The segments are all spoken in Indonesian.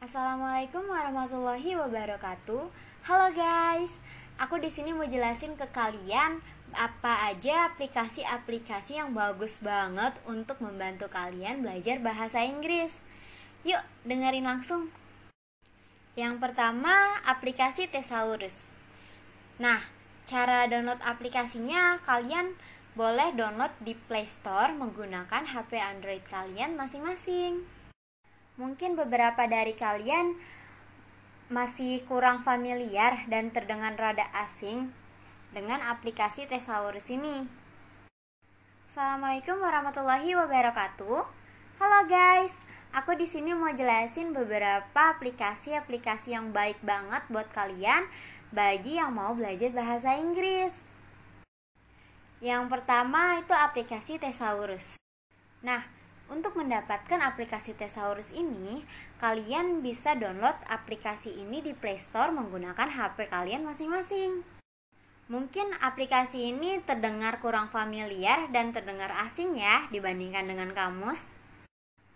Assalamualaikum warahmatullahi wabarakatuh. Halo guys, aku di sini mau jelasin ke kalian apa aja aplikasi-aplikasi yang bagus banget untuk membantu kalian belajar bahasa Inggris. Yuk, dengerin langsung. Yang pertama, aplikasi Thesaurus. Nah, cara download aplikasinya kalian boleh download di Play Store menggunakan HP Android kalian masing-masing. Mungkin beberapa dari kalian masih kurang familiar dan terdengar rada asing dengan aplikasi Thesaurus ini. Assalamualaikum warahmatullahi wabarakatuh. Halo guys, aku di sini mau jelasin beberapa aplikasi-aplikasi yang baik banget buat kalian bagi yang mau belajar bahasa Inggris. Yang pertama itu aplikasi Thesaurus. Nah, untuk mendapatkan aplikasi Thesaurus ini, kalian bisa download aplikasi ini di Play Store menggunakan HP kalian masing-masing. Mungkin aplikasi ini terdengar kurang familiar dan terdengar asing ya dibandingkan dengan kamus.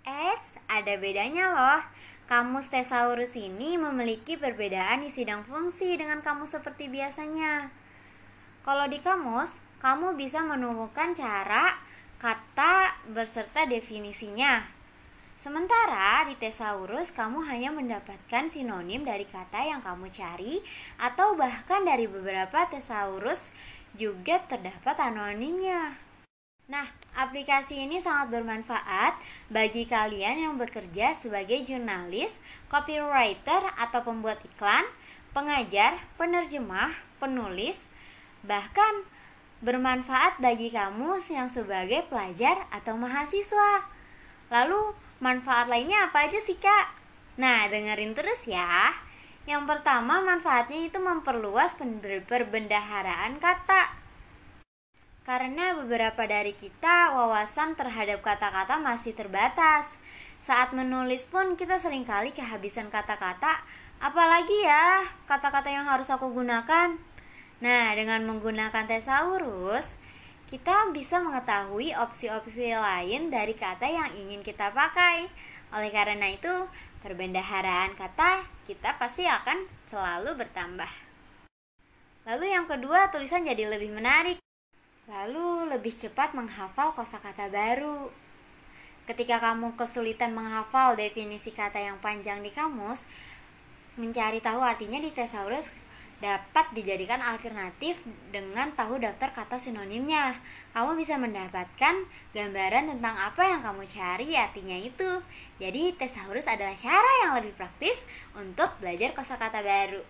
Eits, ada bedanya loh. Kamus Thesaurus ini memiliki perbedaan isi dan fungsi dengan kamus seperti biasanya. Kalau di kamus, kamu bisa menemukan cara kata berserta definisinya. Sementara di Thesaurus kamu hanya mendapatkan sinonim dari kata yang kamu cari atau bahkan dari beberapa Thesaurus juga terdapat anonimnya. Nah, aplikasi ini sangat bermanfaat bagi kalian yang bekerja sebagai jurnalis, copywriter atau pembuat iklan, pengajar, penerjemah, penulis, bahkan bermanfaat bagi kamu yang sebagai pelajar atau mahasiswa. Lalu, manfaat lainnya apa aja sih, Kak? Nah, dengerin terus ya. Yang pertama, manfaatnya itu memperluas perbendaharaan kata. Karena beberapa dari kita wawasan terhadap kata-kata masih terbatas. Saat menulis pun kita sering kali kehabisan kata-kata, apalagi ya kata-kata yang harus aku gunakan. Nah, dengan menggunakan thesaurus, kita bisa mengetahui opsi-opsi lain dari kata yang ingin kita pakai. Oleh karena itu, perbendaharaan kata kita pasti akan selalu bertambah. Lalu yang kedua, tulisan jadi lebih menarik. Lalu lebih cepat menghafal kosakata baru. Ketika kamu kesulitan menghafal definisi kata yang panjang di kamus, mencari tahu artinya di thesaurus dapat dijadikan alternatif dengan tahu daftar kata sinonimnya. Kamu bisa mendapatkan gambaran tentang apa yang kamu cari artinya itu. Jadi thesaurus adalah cara yang lebih praktis untuk belajar kosakata baru.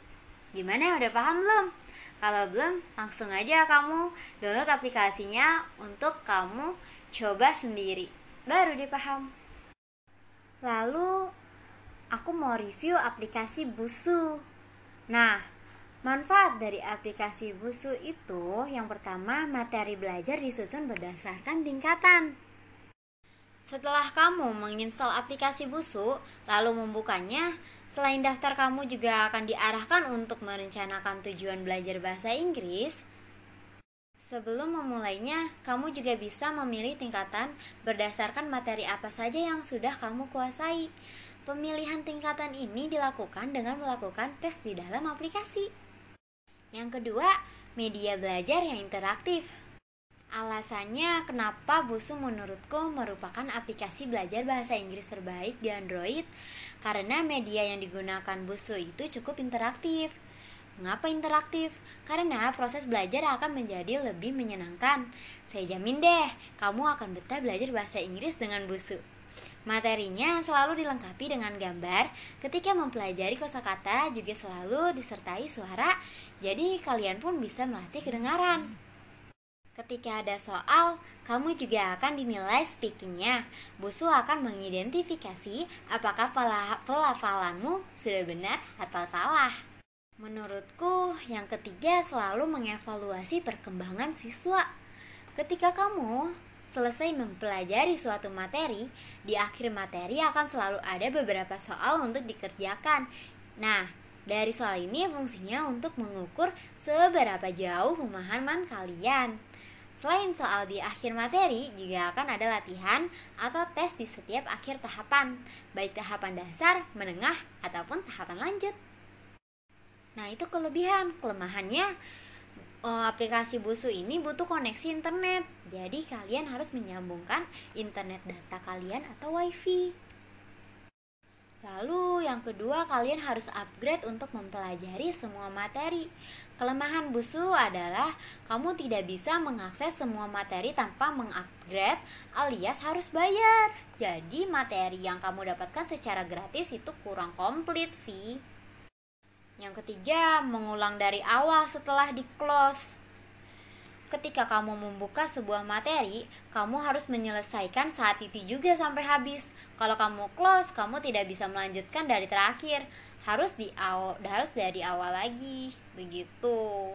Gimana udah paham belum? Kalau belum, langsung aja kamu download aplikasinya untuk kamu coba sendiri. Baru dipaham. Lalu aku mau review aplikasi Busu. Nah, Manfaat dari aplikasi Busu itu yang pertama materi belajar disusun berdasarkan tingkatan. Setelah kamu menginstal aplikasi Busu lalu membukanya, selain daftar kamu juga akan diarahkan untuk merencanakan tujuan belajar bahasa Inggris. Sebelum memulainya, kamu juga bisa memilih tingkatan berdasarkan materi apa saja yang sudah kamu kuasai. Pemilihan tingkatan ini dilakukan dengan melakukan tes di dalam aplikasi. Yang kedua, media belajar yang interaktif. Alasannya kenapa Busu menurutku merupakan aplikasi belajar bahasa Inggris terbaik di Android karena media yang digunakan Busu itu cukup interaktif. Mengapa interaktif? Karena proses belajar akan menjadi lebih menyenangkan. Saya jamin deh, kamu akan betah belajar bahasa Inggris dengan Busu. Materinya selalu dilengkapi dengan gambar. Ketika mempelajari kosakata juga selalu disertai suara, jadi kalian pun bisa melatih kedengaran. Ketika ada soal, kamu juga akan dinilai speakingnya. Busu akan mengidentifikasi apakah pelafalanmu sudah benar atau salah. Menurutku, yang ketiga selalu mengevaluasi perkembangan siswa. Ketika kamu selesai mempelajari suatu materi, di akhir materi akan selalu ada beberapa soal untuk dikerjakan. Nah, dari soal ini fungsinya untuk mengukur seberapa jauh pemahaman kalian. Selain soal di akhir materi, juga akan ada latihan atau tes di setiap akhir tahapan, baik tahapan dasar, menengah, ataupun tahapan lanjut. Nah, itu kelebihan. Kelemahannya, eh, aplikasi Busu ini butuh koneksi internet. Jadi, kalian harus menyambungkan internet data kalian atau WiFi. Lalu yang kedua kalian harus upgrade untuk mempelajari semua materi. Kelemahan busu adalah kamu tidak bisa mengakses semua materi tanpa mengupgrade alias harus bayar. Jadi materi yang kamu dapatkan secara gratis itu kurang komplit sih. Yang ketiga, mengulang dari awal setelah di close. Ketika kamu membuka sebuah materi, kamu harus menyelesaikan saat itu juga sampai habis kalau kamu close, kamu tidak bisa melanjutkan dari terakhir. Harus di awal, harus dari awal lagi, begitu.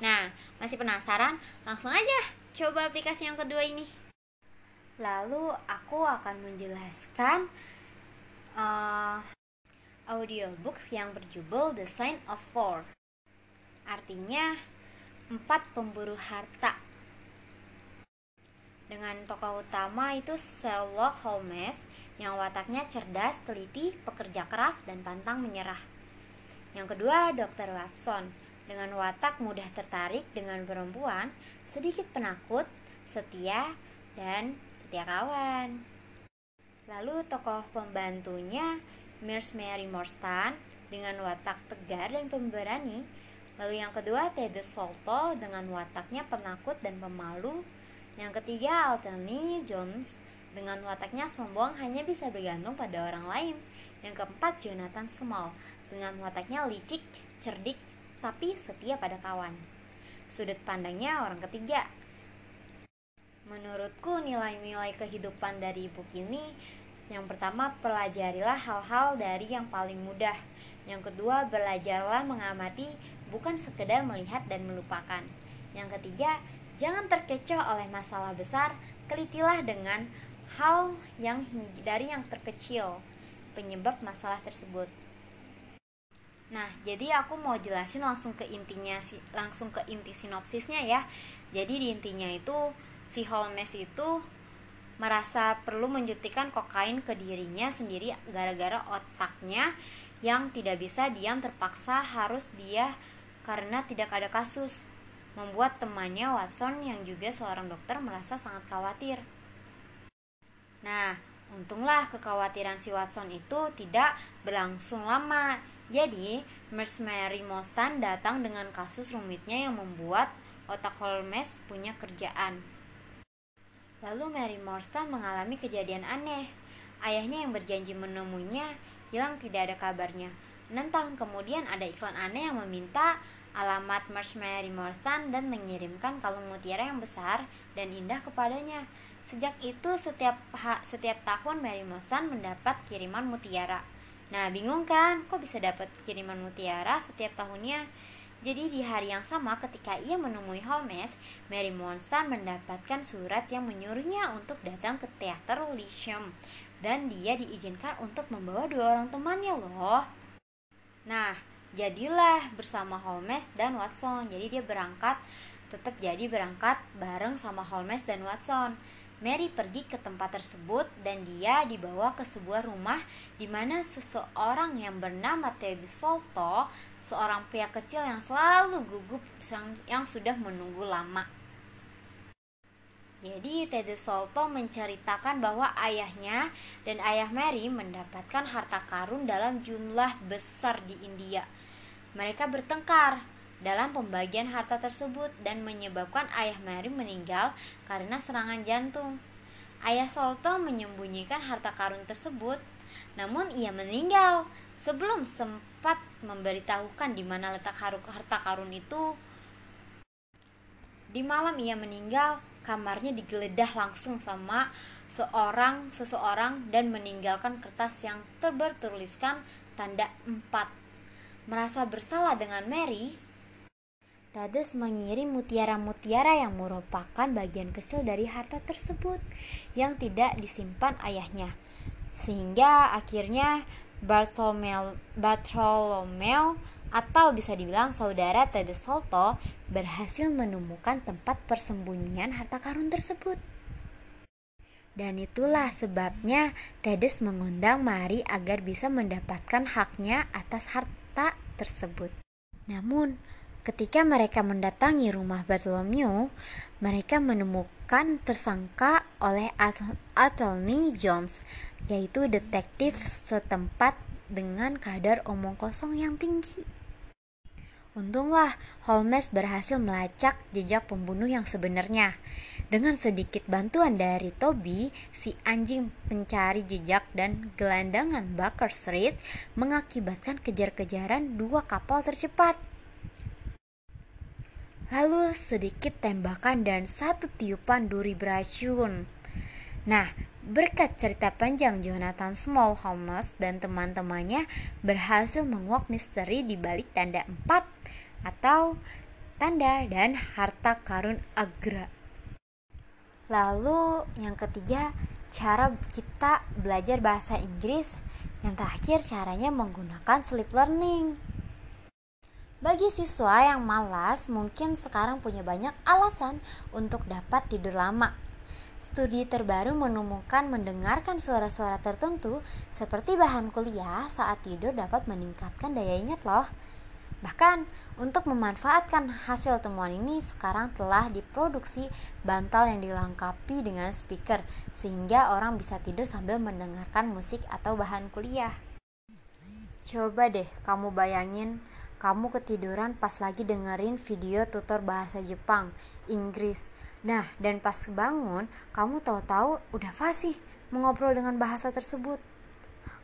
Nah, masih penasaran? Langsung aja coba aplikasi yang kedua ini. Lalu aku akan menjelaskan uh, audiobooks yang berjudul The Sign of Four. Artinya empat pemburu harta dengan tokoh utama itu Sherlock Holmes yang wataknya cerdas, teliti, pekerja keras, dan pantang menyerah. Yang kedua, Dr. Watson dengan watak mudah tertarik dengan perempuan, sedikit penakut, setia, dan setia kawan. Lalu tokoh pembantunya Mirs Mary Morstan dengan watak tegar dan pemberani. Lalu yang kedua Ted Solto dengan wataknya penakut dan pemalu yang ketiga, Altony Jones dengan wataknya sombong hanya bisa bergantung pada orang lain. Yang keempat, Jonathan Small dengan wataknya licik, cerdik, tapi setia pada kawan. Sudut pandangnya orang ketiga. Menurutku nilai-nilai kehidupan dari buku ini yang pertama, pelajarilah hal-hal dari yang paling mudah. Yang kedua, belajarlah mengamati bukan sekedar melihat dan melupakan. Yang ketiga, Jangan terkecoh oleh masalah besar, kelitilah dengan hal yang dari yang terkecil penyebab masalah tersebut. Nah, jadi aku mau jelasin langsung ke intinya langsung ke inti sinopsisnya ya. Jadi di intinya itu si Holmes itu merasa perlu menjutikan kokain ke dirinya sendiri gara-gara otaknya yang tidak bisa diam terpaksa harus dia karena tidak ada kasus membuat temannya Watson yang juga seorang dokter merasa sangat khawatir. Nah, untunglah kekhawatiran si Watson itu tidak berlangsung lama. Jadi, Miss Mary Mostan datang dengan kasus rumitnya yang membuat otak Holmes punya kerjaan. Lalu Mary Morstan mengalami kejadian aneh. Ayahnya yang berjanji menemuinya hilang tidak ada kabarnya. Enam tahun kemudian ada iklan aneh yang meminta alamat Mary Morstan dan mengirimkan kalung mutiara yang besar dan indah kepadanya. Sejak itu setiap setiap tahun Mary Morstan mendapat kiriman mutiara. Nah, bingung kan? Kok bisa dapat kiriman mutiara setiap tahunnya? Jadi di hari yang sama ketika ia menemui Holmes, Mary Morstan mendapatkan surat yang menyuruhnya untuk datang ke teater Lyceum dan dia diizinkan untuk membawa dua orang temannya loh. Nah, jadilah bersama Holmes dan Watson. Jadi dia berangkat tetap jadi berangkat bareng sama Holmes dan Watson. Mary pergi ke tempat tersebut dan dia dibawa ke sebuah rumah di mana seseorang yang bernama Teddy Solto, seorang pria kecil yang selalu gugup yang, yang sudah menunggu lama. Jadi Teddy Solto menceritakan bahwa ayahnya dan ayah Mary mendapatkan harta karun dalam jumlah besar di India mereka bertengkar dalam pembagian harta tersebut dan menyebabkan ayah Mary meninggal karena serangan jantung. Ayah Solto menyembunyikan harta karun tersebut, namun ia meninggal sebelum sempat memberitahukan di mana letak harta karun itu. Di malam ia meninggal, kamarnya digeledah langsung sama seorang seseorang dan meninggalkan kertas yang terbertuliskan tanda empat merasa bersalah dengan Mary, Tades mengirim mutiara-mutiara yang merupakan bagian kecil dari harta tersebut yang tidak disimpan ayahnya. Sehingga akhirnya Bartholomew atau bisa dibilang saudara Tede Solto berhasil menemukan tempat persembunyian harta karun tersebut. Dan itulah sebabnya Tedes mengundang Mari agar bisa mendapatkan haknya atas harta tersebut. Namun, ketika mereka mendatangi rumah Bartholomew, mereka menemukan tersangka oleh Athelney Jones, yaitu detektif setempat dengan kadar omong kosong yang tinggi. Untunglah Holmes berhasil melacak jejak pembunuh yang sebenarnya. Dengan sedikit bantuan dari Toby, si anjing pencari jejak dan gelandangan Baker Street mengakibatkan kejar-kejaran dua kapal tercepat. Lalu sedikit tembakan dan satu tiupan duri beracun. Nah, berkat cerita panjang Jonathan Small Holmes dan teman-temannya berhasil menguak misteri di balik tanda 4 atau tanda dan harta karun Agra. Lalu yang ketiga, cara kita belajar bahasa Inggris. Yang terakhir, caranya menggunakan sleep learning. Bagi siswa yang malas, mungkin sekarang punya banyak alasan untuk dapat tidur lama. Studi terbaru menemukan mendengarkan suara-suara tertentu seperti bahan kuliah saat tidur dapat meningkatkan daya ingat loh. Bahkan untuk memanfaatkan hasil temuan ini sekarang telah diproduksi bantal yang dilengkapi dengan speaker sehingga orang bisa tidur sambil mendengarkan musik atau bahan kuliah. Coba deh kamu bayangin kamu ketiduran pas lagi dengerin video tutor bahasa Jepang, Inggris. Nah, dan pas bangun, kamu tahu-tahu udah fasih mengobrol dengan bahasa tersebut.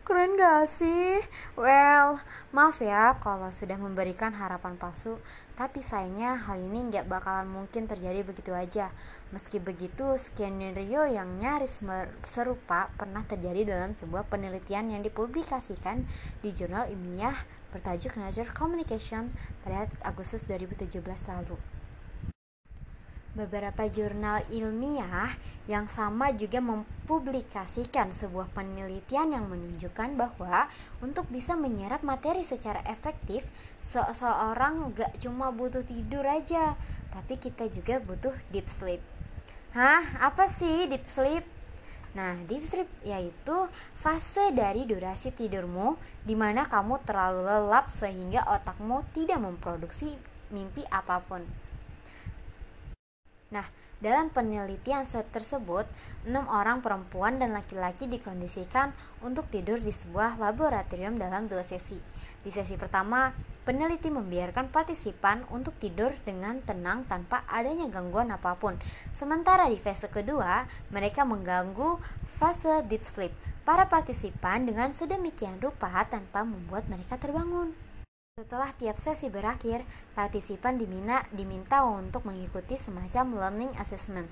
Keren gak sih? Well, maaf ya kalau sudah memberikan harapan palsu, tapi sayangnya hal ini nggak bakalan mungkin terjadi begitu aja. Meski begitu, skenario yang nyaris serupa pernah terjadi dalam sebuah penelitian yang dipublikasikan di jurnal ilmiah bertajuk Nature Communication pada Agustus 2017 lalu beberapa jurnal ilmiah yang sama juga mempublikasikan sebuah penelitian yang menunjukkan bahwa untuk bisa menyerap materi secara efektif, seseorang gak cuma butuh tidur aja, tapi kita juga butuh deep sleep. Hah? Apa sih deep sleep? Nah, deep sleep yaitu fase dari durasi tidurmu di mana kamu terlalu lelap sehingga otakmu tidak memproduksi mimpi apa pun. Nah, dalam penelitian tersebut, enam orang perempuan dan laki-laki dikondisikan untuk tidur di sebuah laboratorium dalam dua sesi. Di sesi pertama, peneliti membiarkan partisipan untuk tidur dengan tenang tanpa adanya gangguan apa pun. Sementara di fase kedua, mereka mengganggu fase deep sleep para partisipan dengan sedemikian rupa tanpa membuat mereka terbangun. Setelah tiap sesi berakhir, partisipan diminta, diminta untuk mengikuti semacam learning assessment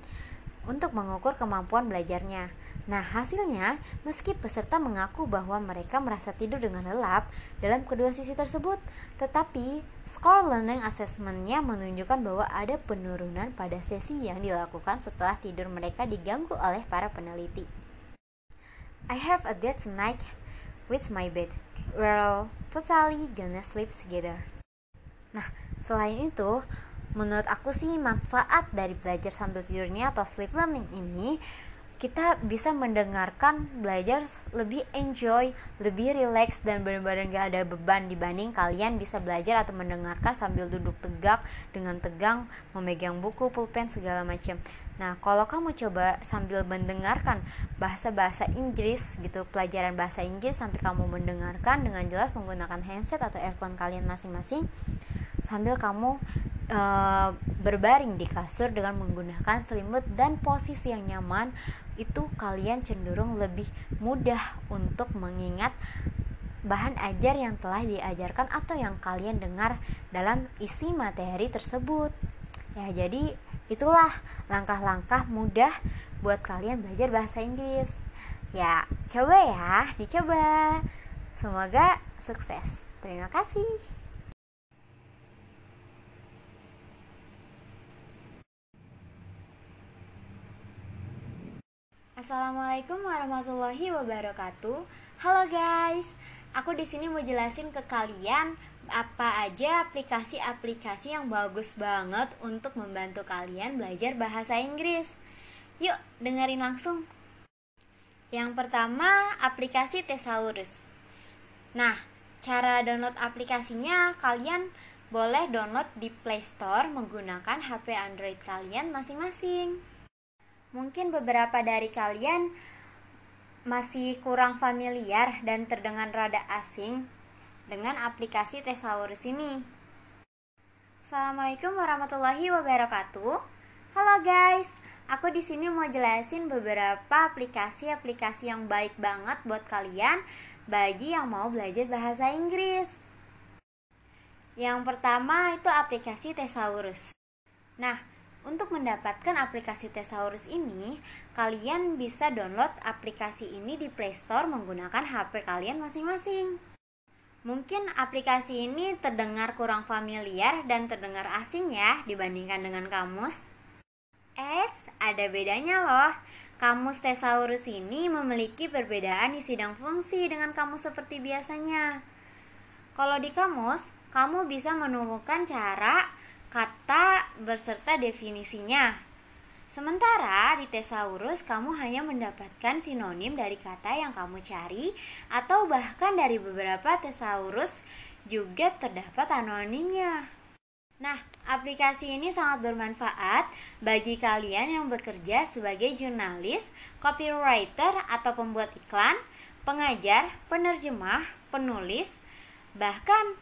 untuk mengukur kemampuan belajarnya. Nah, hasilnya, meski peserta mengaku bahwa mereka merasa tidur dengan lelap dalam kedua sisi tersebut, tetapi score learning assessment-nya menunjukkan bahwa ada penurunan pada sesi yang dilakukan setelah tidur mereka diganggu oleh para peneliti. I have a dead tonight with my bed. We're totally gonna sleep together. Nah, selain itu, menurut aku sih manfaat dari belajar sambil tidurnya atau sleep learning ini kita bisa mendengarkan belajar lebih enjoy, lebih relax dan benar-benar gak ada beban dibanding kalian bisa belajar atau mendengarkan sambil duduk tegak dengan tegang memegang buku, pulpen segala macam. Nah, kalau kamu coba sambil mendengarkan bahasa-bahasa Inggris gitu, pelajaran bahasa Inggris sampai kamu mendengarkan dengan jelas menggunakan handset atau earphone kalian masing-masing sambil kamu uh, berbaring di kasur dengan menggunakan selimut dan posisi yang nyaman, itu kalian cenderung lebih mudah untuk mengingat bahan ajar yang telah diajarkan atau yang kalian dengar dalam isi materi tersebut. Ya, jadi Itulah langkah-langkah mudah buat kalian belajar bahasa Inggris. Ya, coba ya, dicoba. Semoga sukses. Terima kasih. Assalamualaikum warahmatullahi wabarakatuh. Halo guys, aku di sini mau jelasin ke kalian apa aja aplikasi-aplikasi yang bagus banget untuk membantu kalian belajar bahasa Inggris. Yuk, dengerin langsung. Yang pertama, aplikasi Thesaurus. Nah, cara download aplikasinya kalian boleh download di Play Store menggunakan HP Android kalian masing-masing. Mungkin beberapa dari kalian masih kurang familiar dan terdengar rada asing dengan aplikasi Thesaurus ini. Assalamualaikum warahmatullahi wabarakatuh. Halo guys, aku di sini mau jelasin beberapa aplikasi-aplikasi yang baik banget buat kalian bagi yang mau belajar bahasa Inggris. Yang pertama itu aplikasi Thesaurus. Nah, untuk mendapatkan aplikasi Thesaurus ini, kalian bisa download aplikasi ini di Play Store menggunakan HP kalian masing-masing. Mungkin aplikasi ini terdengar kurang familiar dan terdengar asing ya dibandingkan dengan kamus. Eits, ada bedanya loh. Kamus Thesaurus ini memiliki perbedaan isi dan fungsi dengan kamus seperti biasanya. Kalau di kamus, kamu bisa menemukan cara, kata, berserta definisinya. Sementara di Thesaurus kamu hanya mendapatkan sinonim dari kata yang kamu cari atau bahkan dari beberapa Thesaurus juga terdapat anonimnya. Nah, aplikasi ini sangat bermanfaat bagi kalian yang bekerja sebagai jurnalis, copywriter atau pembuat iklan, pengajar, penerjemah, penulis, bahkan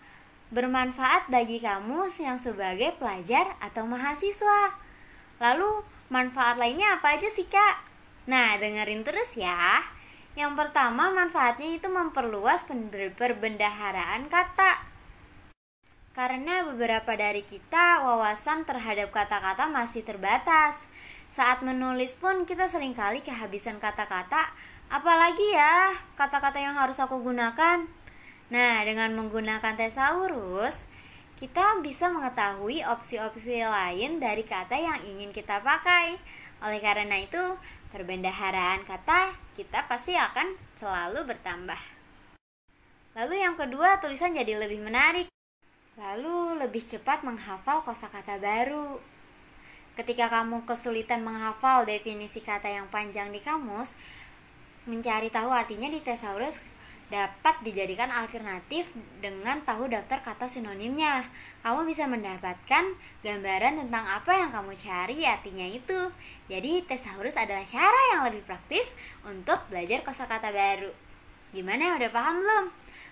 bermanfaat bagi kamu yang sebagai pelajar atau mahasiswa. Lalu, Manfaat lainnya apa aja sih kak? Nah dengerin terus ya. Yang pertama manfaatnya itu memperluas perbendaharaan kata. Karena beberapa dari kita wawasan terhadap kata-kata masih terbatas. Saat menulis pun kita sering kali kehabisan kata-kata. Apalagi ya kata-kata yang harus aku gunakan. Nah dengan menggunakan tesaurus kita bisa mengetahui opsi-opsi lain dari kata yang ingin kita pakai. Oleh karena itu, perbendaharaan kata kita pasti akan selalu bertambah. Lalu yang kedua, tulisan jadi lebih menarik. Lalu lebih cepat menghafal kosakata baru. Ketika kamu kesulitan menghafal definisi kata yang panjang di kamus, mencari tahu artinya di thesaurus dapat dijadikan alternatif dengan tahu daftar kata sinonimnya. Kamu bisa mendapatkan gambaran tentang apa yang kamu cari artinya itu. Jadi tesaurus adalah cara yang lebih praktis untuk belajar kosakata baru. Gimana udah paham belum?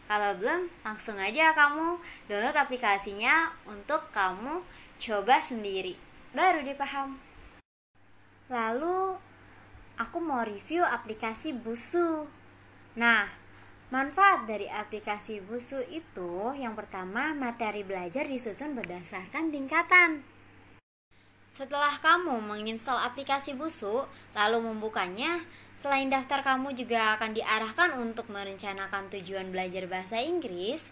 Kalau belum, langsung aja kamu download aplikasinya untuk kamu coba sendiri. Baru dipaham. Lalu, aku mau review aplikasi Busu. Nah, Manfaat dari aplikasi Busu itu yang pertama materi belajar disusun berdasarkan tingkatan. Setelah kamu menginstal aplikasi Busu lalu membukanya, selain daftar kamu juga akan diarahkan untuk merencanakan tujuan belajar bahasa Inggris.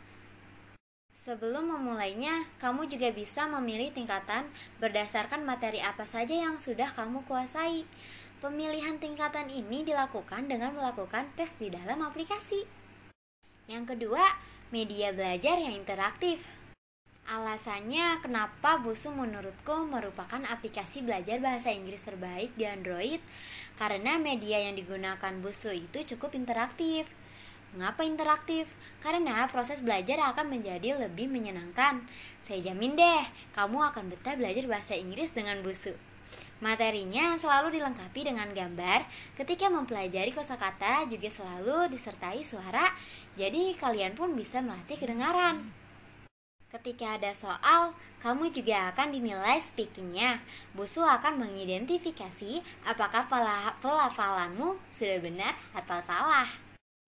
Sebelum memulainya, kamu juga bisa memilih tingkatan berdasarkan materi apa saja yang sudah kamu kuasai. Pemilihan tingkatan ini dilakukan dengan melakukan tes di dalam aplikasi. Yang kedua, media belajar yang interaktif. Alasannya kenapa Busu menurutku merupakan aplikasi belajar bahasa Inggris terbaik di Android karena media yang digunakan Busu itu cukup interaktif. Mengapa interaktif? Karena proses belajar akan menjadi lebih menyenangkan. Saya jamin deh, kamu akan betah belajar bahasa Inggris dengan Busu. Materinya selalu dilengkapi dengan gambar. Ketika mempelajari kosakata juga selalu disertai suara, jadi kalian pun bisa melatih kedengaran. Ketika ada soal, kamu juga akan dinilai speakingnya. Busu akan mengidentifikasi apakah pelafalanmu sudah benar atau salah.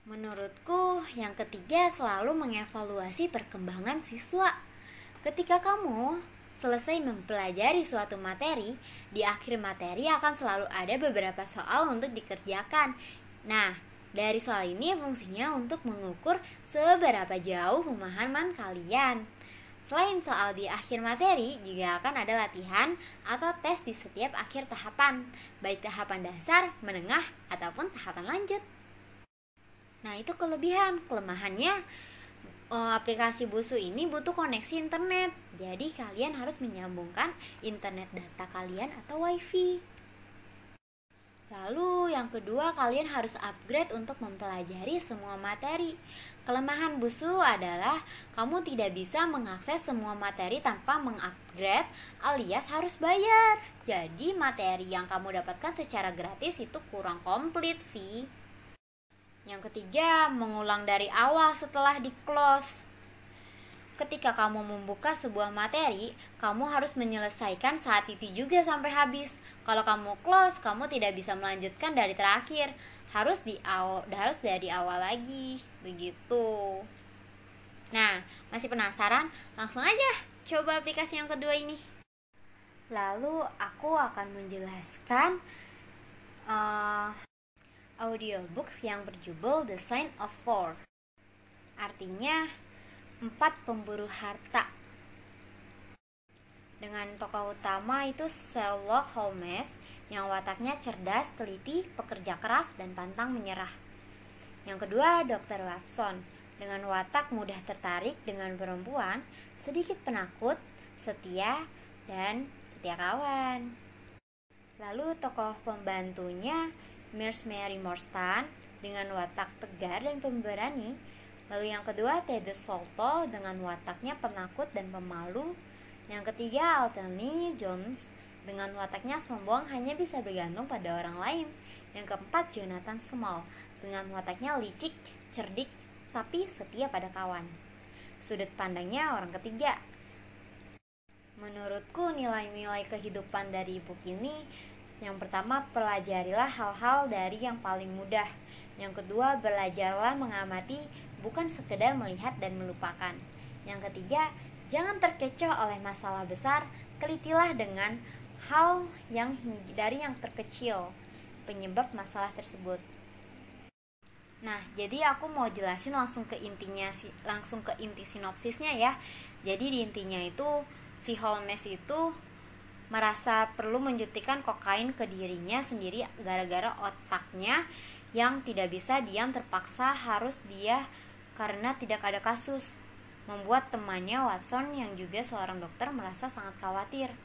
Menurutku, yang ketiga selalu mengevaluasi perkembangan siswa. Ketika kamu selesai mempelajari suatu materi, di akhir materi akan selalu ada beberapa soal untuk dikerjakan. Nah, dari soal ini fungsinya untuk mengukur seberapa jauh pemahaman kalian. Selain soal di akhir materi, juga akan ada latihan atau tes di setiap akhir tahapan, baik tahapan dasar, menengah, ataupun tahapan lanjut. Nah, itu kelebihan. Kelemahannya uh, aplikasi Busu ini butuh koneksi internet. Jadi kalian harus menyambungkan internet data kalian atau WiFi. Lalu yang kedua, kalian harus upgrade untuk mempelajari semua materi. Kelemahan busu adalah kamu tidak bisa mengakses semua materi tanpa mengupgrade alias harus bayar. Jadi materi yang kamu dapatkan secara gratis itu kurang komplit sih. Yang ketiga, mengulang dari awal setelah di close. Ketika kamu membuka sebuah materi, kamu harus menyelesaikan saat itu juga sampai habis kalau kamu close, kamu tidak bisa melanjutkan dari terakhir. Harus di awal, harus dari awal lagi. Begitu. Nah, masih penasaran? Langsung aja coba aplikasi yang kedua ini. Lalu aku akan menjelaskan uh, audiobooks yang berjudul The Sign of Four. Artinya empat pemburu harta dengan tokoh utama itu Sherlock Holmes yang wataknya cerdas, teliti, pekerja keras, dan pantang menyerah. Yang kedua, Dr. Watson dengan watak mudah tertarik dengan perempuan, sedikit penakut, setia, dan setia kawan. Lalu tokoh pembantunya Mirs Mary Morstan dengan watak tegar dan pemberani. Lalu yang kedua Ted Solto dengan wataknya penakut dan pemalu yang ketiga, Altony Jones dengan wataknya sombong hanya bisa bergantung pada orang lain. Yang keempat, Jonathan Small dengan wataknya licik, cerdik, tapi setia pada kawan. Sudut pandangnya orang ketiga. Menurutku nilai-nilai kehidupan dari buku ini yang pertama, pelajarilah hal-hal dari yang paling mudah. Yang kedua, belajarlah mengamati bukan sekedar melihat dan melupakan. Yang ketiga, Jangan terkecoh oleh masalah besar, telitilah dengan hal yang dari yang terkecil penyebab masalah tersebut. Nah, jadi aku mau jelasin langsung ke intinya langsung ke inti sinopsisnya ya. Jadi di intinya itu si Holmes itu merasa perlu menjutikan kokain ke dirinya sendiri gara-gara otaknya yang tidak bisa diam terpaksa harus dia karena tidak ada kasus membuat temannya Watson yang juga seorang dokter merasa sangat khawatir.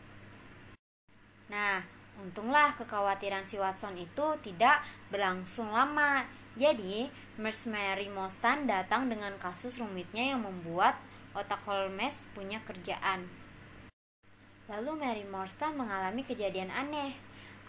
Nah, untunglah kekhawatiran si Watson itu tidak berlangsung lama. Jadi, Miss Mary Mostan datang dengan kasus rumitnya yang membuat otak Holmes punya kerjaan. Lalu Mary Morstan mengalami kejadian aneh.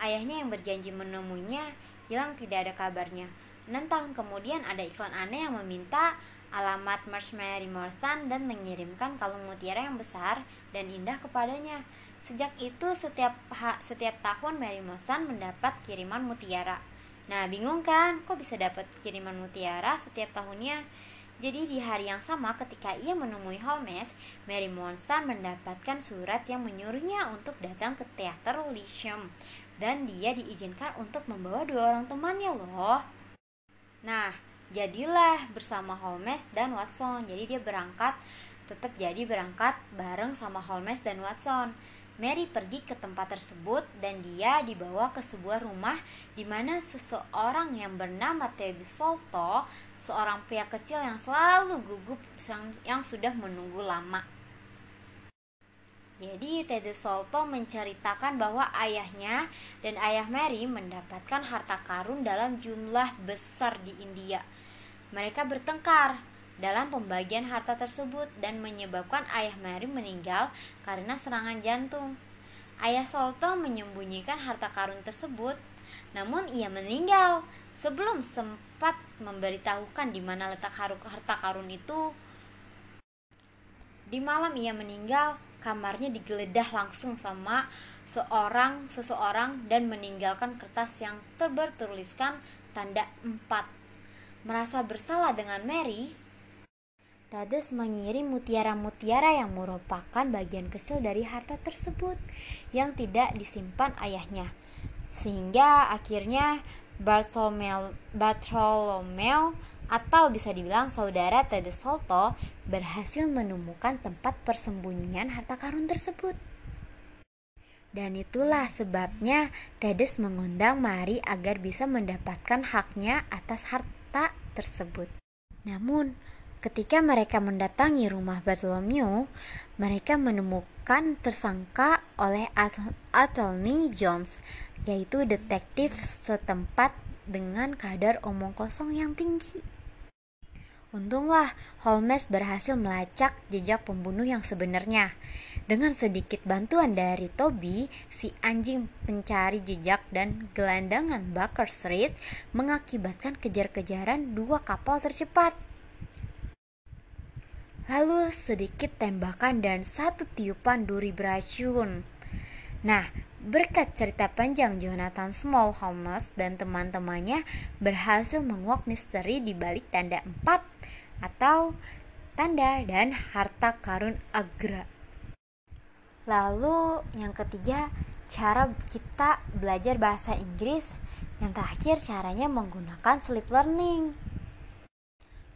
Ayahnya yang berjanji menemuinya hilang tidak ada kabarnya. Enam tahun kemudian ada iklan aneh yang meminta alamat Mary Morstan dan mengirimkan kalung mutiara yang besar dan indah kepadanya. Sejak itu setiap setiap tahun Mary Morstan mendapat kiriman mutiara. Nah, bingung kan? Kok bisa dapat kiriman mutiara setiap tahunnya? Jadi di hari yang sama ketika ia menemui Holmes, Mary Morstan mendapatkan surat yang menyuruhnya untuk datang ke teater Lyceum dan dia diizinkan untuk membawa dua orang temannya loh. Nah, jadilah bersama Holmes dan Watson. Jadi dia berangkat tetap jadi berangkat bareng sama Holmes dan Watson. Mary pergi ke tempat tersebut dan dia dibawa ke sebuah rumah di mana seseorang yang bernama Teddy Solto, seorang pria kecil yang selalu gugup yang, yang sudah menunggu lama. Jadi Teddy Solto menceritakan bahwa ayahnya dan ayah Mary mendapatkan harta karun dalam jumlah besar di India mereka bertengkar dalam pembagian harta tersebut dan menyebabkan ayah Mary meninggal karena serangan jantung. Ayah Solto menyembunyikan harta karun tersebut, namun ia meninggal sebelum sempat memberitahukan di mana letak harta karun itu. Di malam ia meninggal, kamarnya digeledah langsung sama seorang seseorang dan meninggalkan kertas yang terbertuliskan tanda empat merasa bersalah dengan Mary, Tades mengirim mutiara-mutiara yang merupakan bagian kecil dari harta tersebut yang tidak disimpan ayahnya. Sehingga akhirnya Bartolomeo, Bartolomeo atau bisa dibilang saudara Tades Solto berhasil menemukan tempat persembunyian harta karun tersebut. Dan itulah sebabnya Tedes mengundang Mari agar bisa mendapatkan haknya atas harta tersebut. Namun, Ketika mereka mendatangi rumah Bartholomew, mereka menemukan tersangka oleh Athelney Jones, yaitu detektif setempat dengan kadar omong kosong yang tinggi. Untunglah Holmes berhasil melacak jejak pembunuh yang sebenarnya. Dengan sedikit bantuan dari Toby, si anjing pencari jejak dan gelandangan Baker Street mengakibatkan kejar-kejaran dua kapal tercepat lalu sedikit tembakan dan satu tiupan duri beracun. Nah, berkat cerita panjang Jonathan Small Holmes dan teman-temannya berhasil menguak misteri di balik tanda empat atau tanda dan harta karun Agra. Lalu yang ketiga, cara kita belajar bahasa Inggris. Yang terakhir caranya menggunakan sleep learning.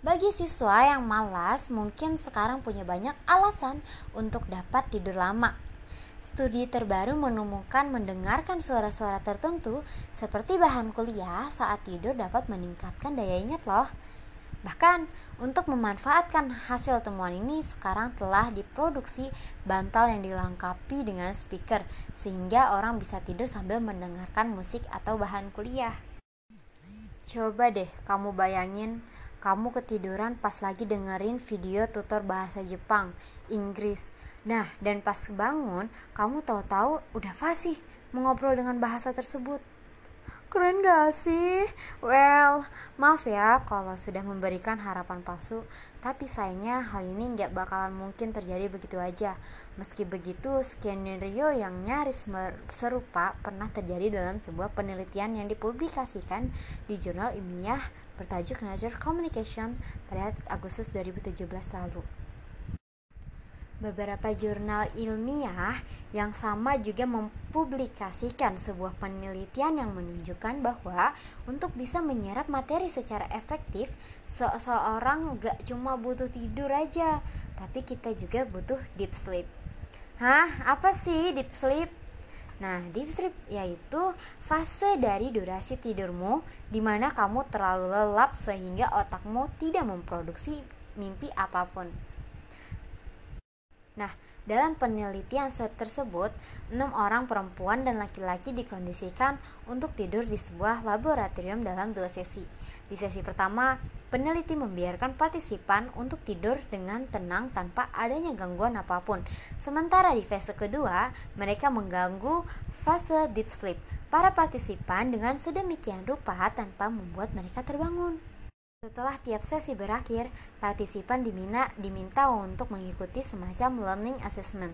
Bagi siswa yang malas, mungkin sekarang punya banyak alasan untuk dapat tidur lama. Studi terbaru menemukan mendengarkan suara-suara tertentu seperti bahan kuliah saat tidur dapat meningkatkan daya ingat loh. Bahkan, untuk memanfaatkan hasil temuan ini sekarang telah diproduksi bantal yang dilengkapi dengan speaker sehingga orang bisa tidur sambil mendengarkan musik atau bahan kuliah. Coba deh kamu bayangin kamu ketiduran pas lagi dengerin video tutor bahasa Jepang, Inggris. Nah, dan pas bangun, kamu tahu-tahu udah fasih mengobrol dengan bahasa tersebut. Keren gak sih? Well, maaf ya kalau sudah memberikan harapan palsu, tapi sayangnya hal ini nggak bakalan mungkin terjadi begitu aja. Meski begitu, skenario yang nyaris serupa pernah terjadi dalam sebuah penelitian yang dipublikasikan di jurnal ilmiah bertajuk Nature Communication pada Agustus 2017 lalu beberapa jurnal ilmiah yang sama juga mempublikasikan sebuah penelitian yang menunjukkan bahwa untuk bisa menyerap materi secara efektif, seseorang gak cuma butuh tidur aja, tapi kita juga butuh deep sleep. Hah? Apa sih deep sleep? Nah, deep sleep yaitu fase dari durasi tidurmu di mana kamu terlalu lelap sehingga otakmu tidak memproduksi mimpi apa pun. Nah, dalam penelitian tersebut, enam orang perempuan dan laki-laki dikondisikan untuk tidur di sebuah laboratorium dalam dua sesi. Di sesi pertama, peneliti membiarkan partisipan untuk tidur dengan tenang tanpa adanya gangguan apa pun. Sementara di fase kedua, mereka mengganggu fase deep sleep para partisipan dengan sedemikian rupa tanpa membuat mereka terbangun. Setelah tiap sesi berakhir, partisipan diminta, diminta untuk mengikuti semacam learning assessment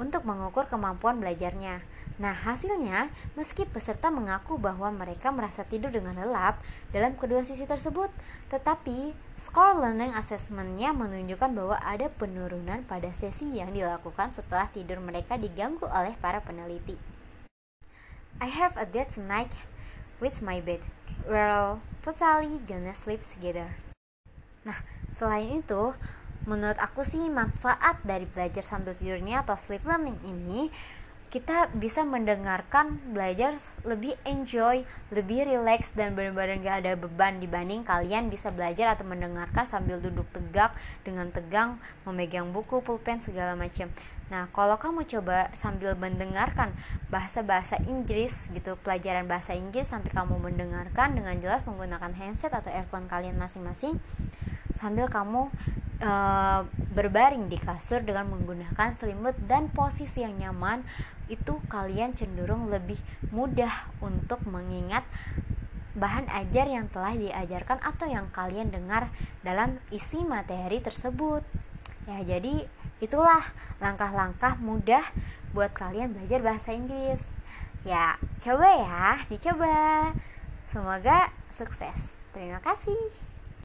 untuk mengukur kemampuan belajarnya. Nah, hasilnya, meski peserta mengaku bahwa mereka merasa tidur dengan lelap dalam kedua sisi tersebut, tetapi skor learning assessment-nya menunjukkan bahwa ada penurunan pada sesi yang dilakukan setelah tidur mereka diganggu oleh para peneliti. I have a dead tonight with my bed. We're totally gonna sleep together. Nah, selain itu, menurut aku sih manfaat dari belajar sambil tidurnya atau sleep learning ini kita bisa mendengarkan belajar lebih enjoy, lebih relax dan benar-benar gak ada beban dibanding kalian bisa belajar atau mendengarkan sambil duduk tegak dengan tegang memegang buku, pulpen segala macam. Nah, kalau kamu coba sambil mendengarkan bahasa-bahasa Inggris gitu, pelajaran bahasa Inggris sampai kamu mendengarkan dengan jelas menggunakan handset atau earphone kalian masing-masing sambil kamu e, berbaring di kasur dengan menggunakan selimut dan posisi yang nyaman, itu kalian cenderung lebih mudah untuk mengingat bahan ajar yang telah diajarkan atau yang kalian dengar dalam isi materi tersebut. Ya, jadi Itulah langkah-langkah mudah buat kalian belajar bahasa Inggris. Ya, coba ya, dicoba. Semoga sukses. Terima kasih.